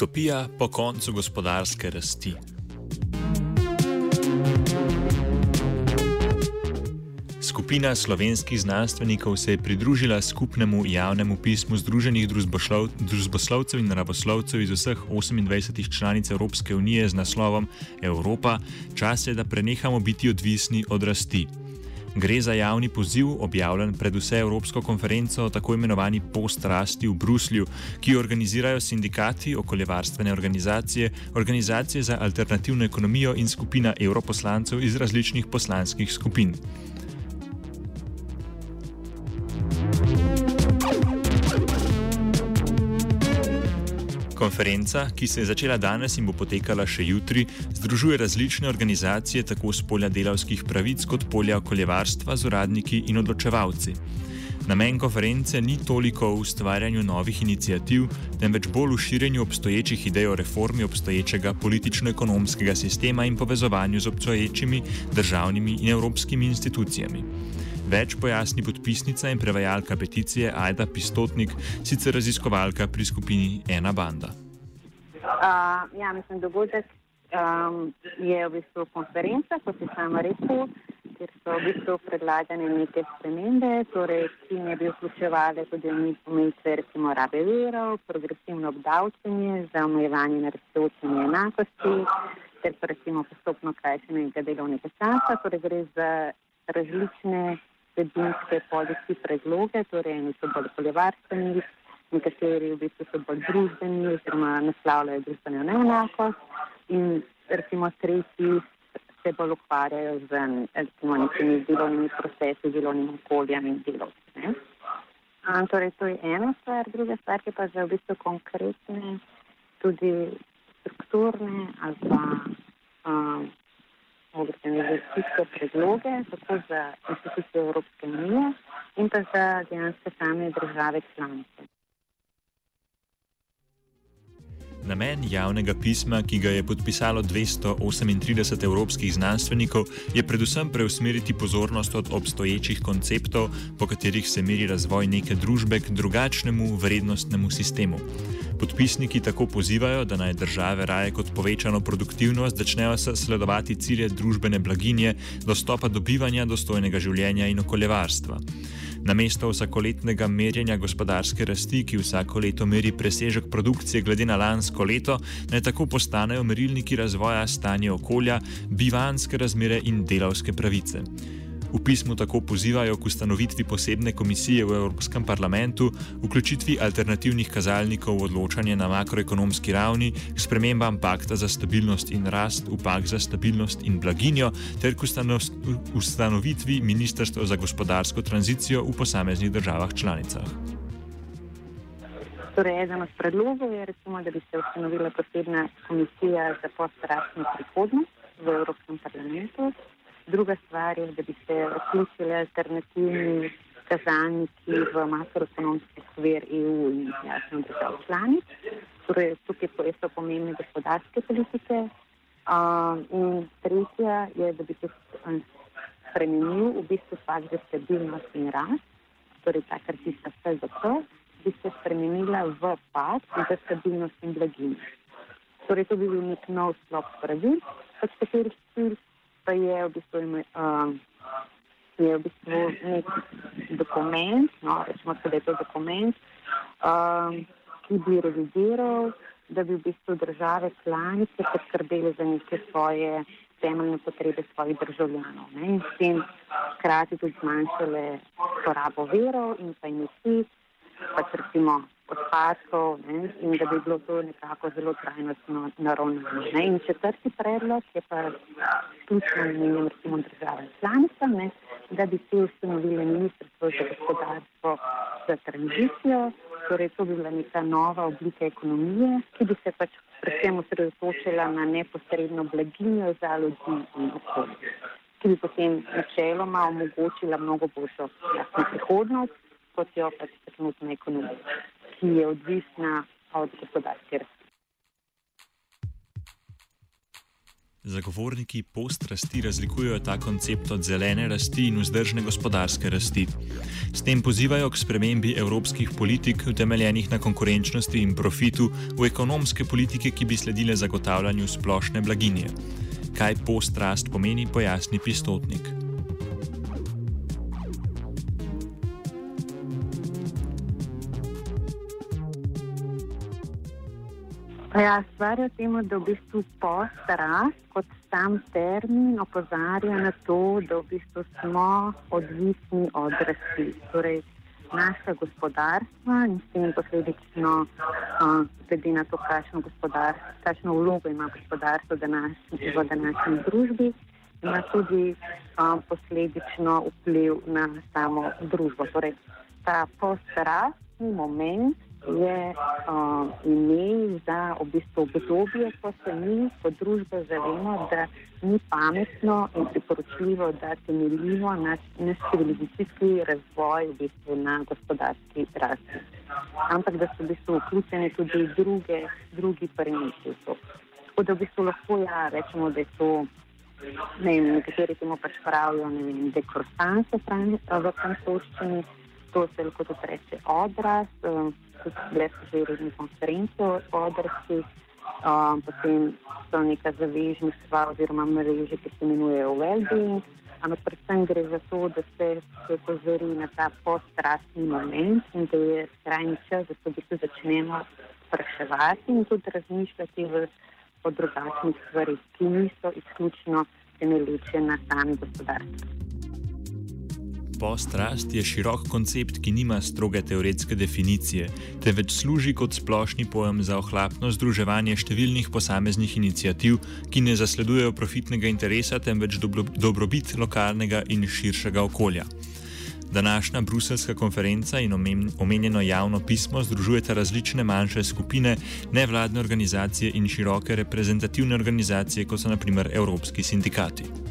Utopija po koncu gospodarske rasti. Skupina slovenskih znanstvenikov se je pridružila skupnemu javnemu pismu Združenih družboslovcev in naravoslovcev iz vseh 28 članic Evropske unije z naslovom Evropa, čas je, da prenehamo biti odvisni od rasti. Gre za javni poziv, objavljen pred vse Evropsko konferenco o tako imenovani post-rasti v Bruslju, ki jo organizirajo sindikati, okoljevarstvene organizacije, organizacije za alternativno ekonomijo in skupina evroposlancev iz različnih poslanskih skupin. Konferenca, ki se je začela danes in bo potekala še jutri, združuje različne organizacije tako z polja delavskih pravic kot polja okoljevarstva z uradniki in odločevalci. Namen konference ni toliko v ustvarjanju novih inicijativ, temveč bolj v širjenju obstoječih idej o reformi obstoječega politično-ekonomskega sistema in povezovanju z obstoječimi državnimi in evropskimi institucijami. Več pojasni podpisnica in prevajalka peticije Aida Pistotnik, sicer raziskovalka pri skupini Ena Banda. Uh, ja, mislim, dogodek um, je v bistvu konferenca, kot si sama rekel, kjer so v bistvu predlagane neke spremembe, torej, ki ne bi vključevali tudi omejitve, recimo rabe verov, progresivno obdavčenje za omejevanje na razseočenje enakosti, ter pa recimo postopno krajšanje delovnega časa, torej gre za različne vsebinske polici predloge, torej eni so bolj okoljevarstveni, nekateri v bistvu so bolj družbeni oziroma naslavljajo družbeno neenakost in recimo tretji se bolj ukvarjajo z recimo nekimi delovnimi procesi, delovnim okoljem in delovci. Torej, to je ena stvar, druga stvar je pa za v bistvu konkretne, tudi strukturne ali pa um, organizacijske predloge, tako za institucije Evropske unije in pa za dejansko same države članice. Namen javnega pisma, ki ga je podpisalo 238 evropskih znanstvenikov, je predvsem preusmeriti pozornost od obstoječih konceptov, po katerih se meri razvoj neke družbe, k drugačnemu vrednostnemu sistemu. Podpisniki tako pozivajo, da naj države raje kot povečano produktivnost začnejo sledovati cilje družbene blaginje, dostopa do bivanja, dostojnega življenja in okoljevarstva. Namesto vsakoletnega merjenja gospodarske rasti, ki vsako leto meri presežek produkcije glede na lansko leto, naj tako postanejo merilniki razvoja stanja okolja, bivanske razmere in delavske pravice. V pismu tako pozivajo k ustanovitvi posebne komisije v Evropskem parlamentu, vključitvi alternativnih kazalnikov v odločanje na makroekonomski ravni, k spremembam pakta za stabilnost in rast v pakt za stabilnost in blaginjo ter k ustanovitvi ministrstva za gospodarsko tranzicijo v posameznih državah članicah. Torej, eden od predlogov je, recimo, da bi se ustanovila posebna komisija za postrastno prihodnost v Evropskem parlamentu. Druga stvar je, da bi se vključili alternativni kazalniki v makroekonomski skver EU in jasno držav članic. Torej, tukaj so pomembne gospodarske politike. Uh, in tretja je, da bi se spremenil v bistvu fakt za stabilnost in rast, torej ta kartica SZP, bi se spremenila v pakt za stabilnost in blaginjo. Torej, to bi bil nek nov sklop pravil, od katerih cilj pa je v bistvu, um, je v bistvu nek dokument, no, rečemo, da je to dokument, um, ki bi revidiral, da bi v bistvu države članice poskrbeli za neke svoje temeljne potrebe svojih državljanov ne, in s tem hkrati tudi zmanjšale porabo verov in pa emisij, pač recimo odpadkov ne, in da bi bilo to nekako zelo trajnostno naravnano. In četrti predlog je pa ključno namenjen recimo državam članicam, ne, da bi se ustanovili ministrstvo za gospodarstvo za tranzicijo, torej to bi bila neka nova oblika ekonomije, ki bi se pač predvsem osredotočila na neposredno blaginjo za ljudi in okolje, ki bi potem načeloma omogočila mnogo boljšo prihodnost, kot jo pač trenutna ekonomija ki je odvisna od gospodarske rasti. Zagovorniki postrasti razlikujejo ta koncept od zelene rasti in vzdržne gospodarske rasti. S tem pozivajo k spremembi evropskih politik, utemeljenih na konkurenčnosti in profitu, v ekonomske politike, ki bi sledile zagotavljanju splošne blaginje. Kaj postrast pomeni, pojasni Pistotnik. Ja, stvar je v tem, da v bistvu post-rast kot sam termin opozarja na to, da v bistvu smo odvisni od rasti. Torej, naša gospodarstva in s tem posledično, uh, glede na to, kakšno, kakšno vlogo ima gospodarstvo današnji, v današnji družbi, ima tudi uh, posledično vpliv na samo družbo. Torej, ta post-rastni moment je uh, ime za v bistvu obdobje, ko se mi kot družba zavemo, da ni pametno in priporočljivo, da temeljimo na civilizacijski razvoj v bistvu na gospodarski rasti. Ampak da so v bistvu vključene tudi druge, drugi premisi. Tako da v bistvu lahko ja, rečemo, da je to. Ne vem, nekateri temu pač pravijo, ne vem, dekrosanse v francoščini, to se lahko tudi reče odraz, tudi bile so že konference o odraslih, um, potem so neka zavežništva oziroma mreže, ki se imenujejo Wellbeing, ampak predvsem gre za to, da se opozori na ta postrastni moment in da je skrajni čas, da se v bistvu začnemo spraševati in tudi razmišljati v, o drugačnih stvarih, ki niso izključno temeljiče na sami gospodarstvu. Postrast je širok koncept, ki nima stroge teoretske definicije, temveč služi kot splošni pojem za ohlapno združevanje številnih posameznih inicijativ, ki ne zasledujejo profitnega interesa, temveč dobrobit lokalnega in širšega okolja. Današnja bruselska konferenca in omenjeno javno pismo združujeta različne manjše skupine, nevladne organizacije in široke reprezentativne organizacije, kot so naprimer evropski sindikati.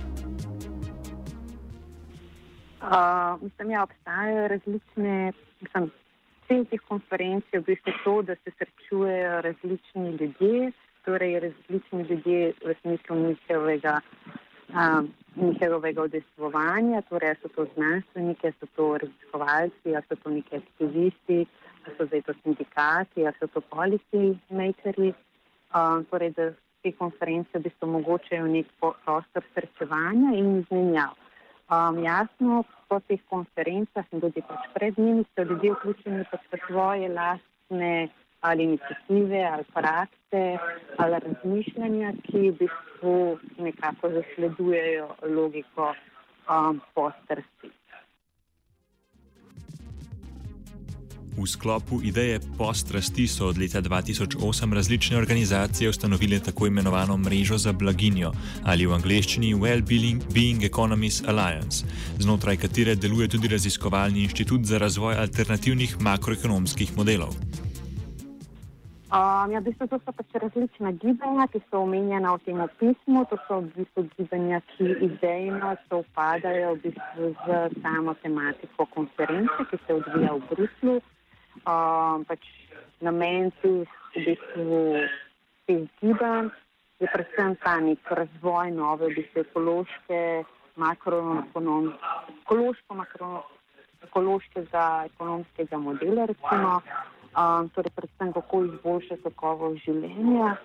Uh, mislim, ja, obstajajo različne, mislim, cilj teh konferenc je v bistvu to, da se srečujejo različni ljudje, torej različni ljudje v smislu njihovega, uh, njihovega udejstvovanja, torej so to znanstveniki, so to raziskovalci, so to neki aktivisti, so zdaj to sindikati, so to policy makers. Uh, torej, da te konference v bistvu omogočajo nek prostor srečevanja in izmenjav. Um, jasno, po teh konferencah in tudi pač pred njimi so ljudje vključeni pač v svoje lastne ali inicijative ali prakse ali razmišljanja, ki v bistvu nekako zasledujejo logiko um, postrsti. V sklopu ideje postrasti so od leta 2008 različne organizacije ustanovile tako imenovano mrežo za blaginjo ali v angleščini Well-Being Economies Alliance, znotraj katere deluje tudi raziskovalni inštitut za razvoj alternativnih makroekonomskih modelov. Um, ja, v bistvu so pač različna gibanja, ki so omenjena v tem pismu. To so v bistvu gibanja, ki idejno se upadajo v bistvu z samo tematiko konference, ki se odvija v Bruslu um, pač namen teh, v bistvu, teh gibanj je predvsem ta nek razvoj nove, v bistvu ekološke, makroekološkega ekonomskega modela, recimo, um, torej predvsem kako izboljšati kakovo življenja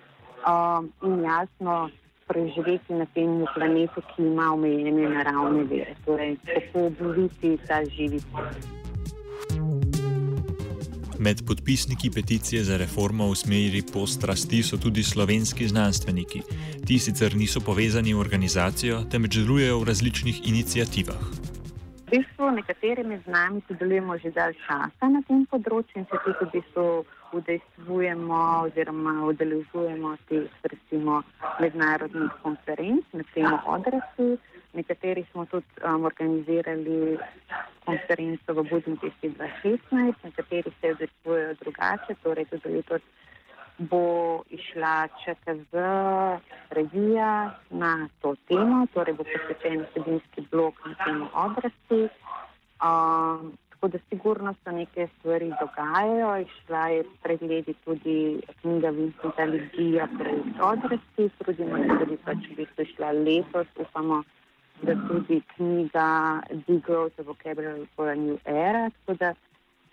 um, in jasno preživeti na tem planetu, ki ima omejene naravne vere, torej kako obnoviti ta živi svet. Med podpisniki peticije za reformo v smeri postrasti so tudi slovenski znanstveniki. Ti sicer niso povezani v organizacijo, temveč delujejo v različnih inicijativah. V bistvu nekateri med nami sodelujemo že dalj časa na tem področju in se tudi v bistvu udejstvujemo oziroma udeležujemo teh recimo mednarodnih konferenc na temo odraslih. Nekateri smo tudi um, organizirali konferenco v Budimpešti 2016, nekateri se odrežujejo drugače, torej tudi letos bo išla ČKZ revija na to temo, torej bo posvečen vsebinski blok na temo odrasti. Um, Tako da sigurno se neke stvari dogajajo. Išla je pregledi tudi knjiga Vincenta Ligija pred odrasti, trudimo se, da bi pač v bistvu šla letos, upamo, da tudi knjiga Degrowth of Vocabulary for a New Era. Tako da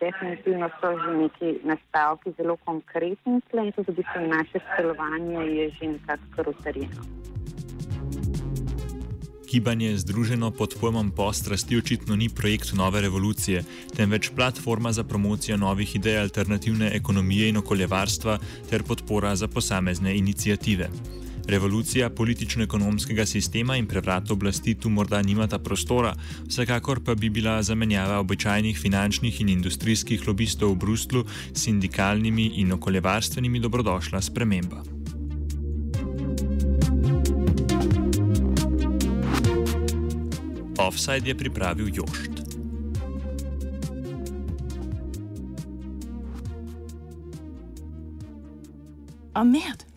definitivno so že neki nastavki zelo konkretni tudi v bistvu naše celovanje je že nekako karotarjeno. Gibanje združeno pod pojmom postrasti očitno ni projekt nove revolucije, temveč platforma za promocijo novih idej alternativne ekonomije in okoljevarstva ter podpora za posamezne inicijative. Revolucija politično-ekonomskega sistema in prevrat oblasti tu morda nimata prostora, vsekakor pa bi bila zamenjava običajnih finančnih in industrijskih lobistov v Brustlu s sindikalnimi in okoljevarstvenimi dobrodošla sprememba. Offside je pripravil Jošt. Ahmed,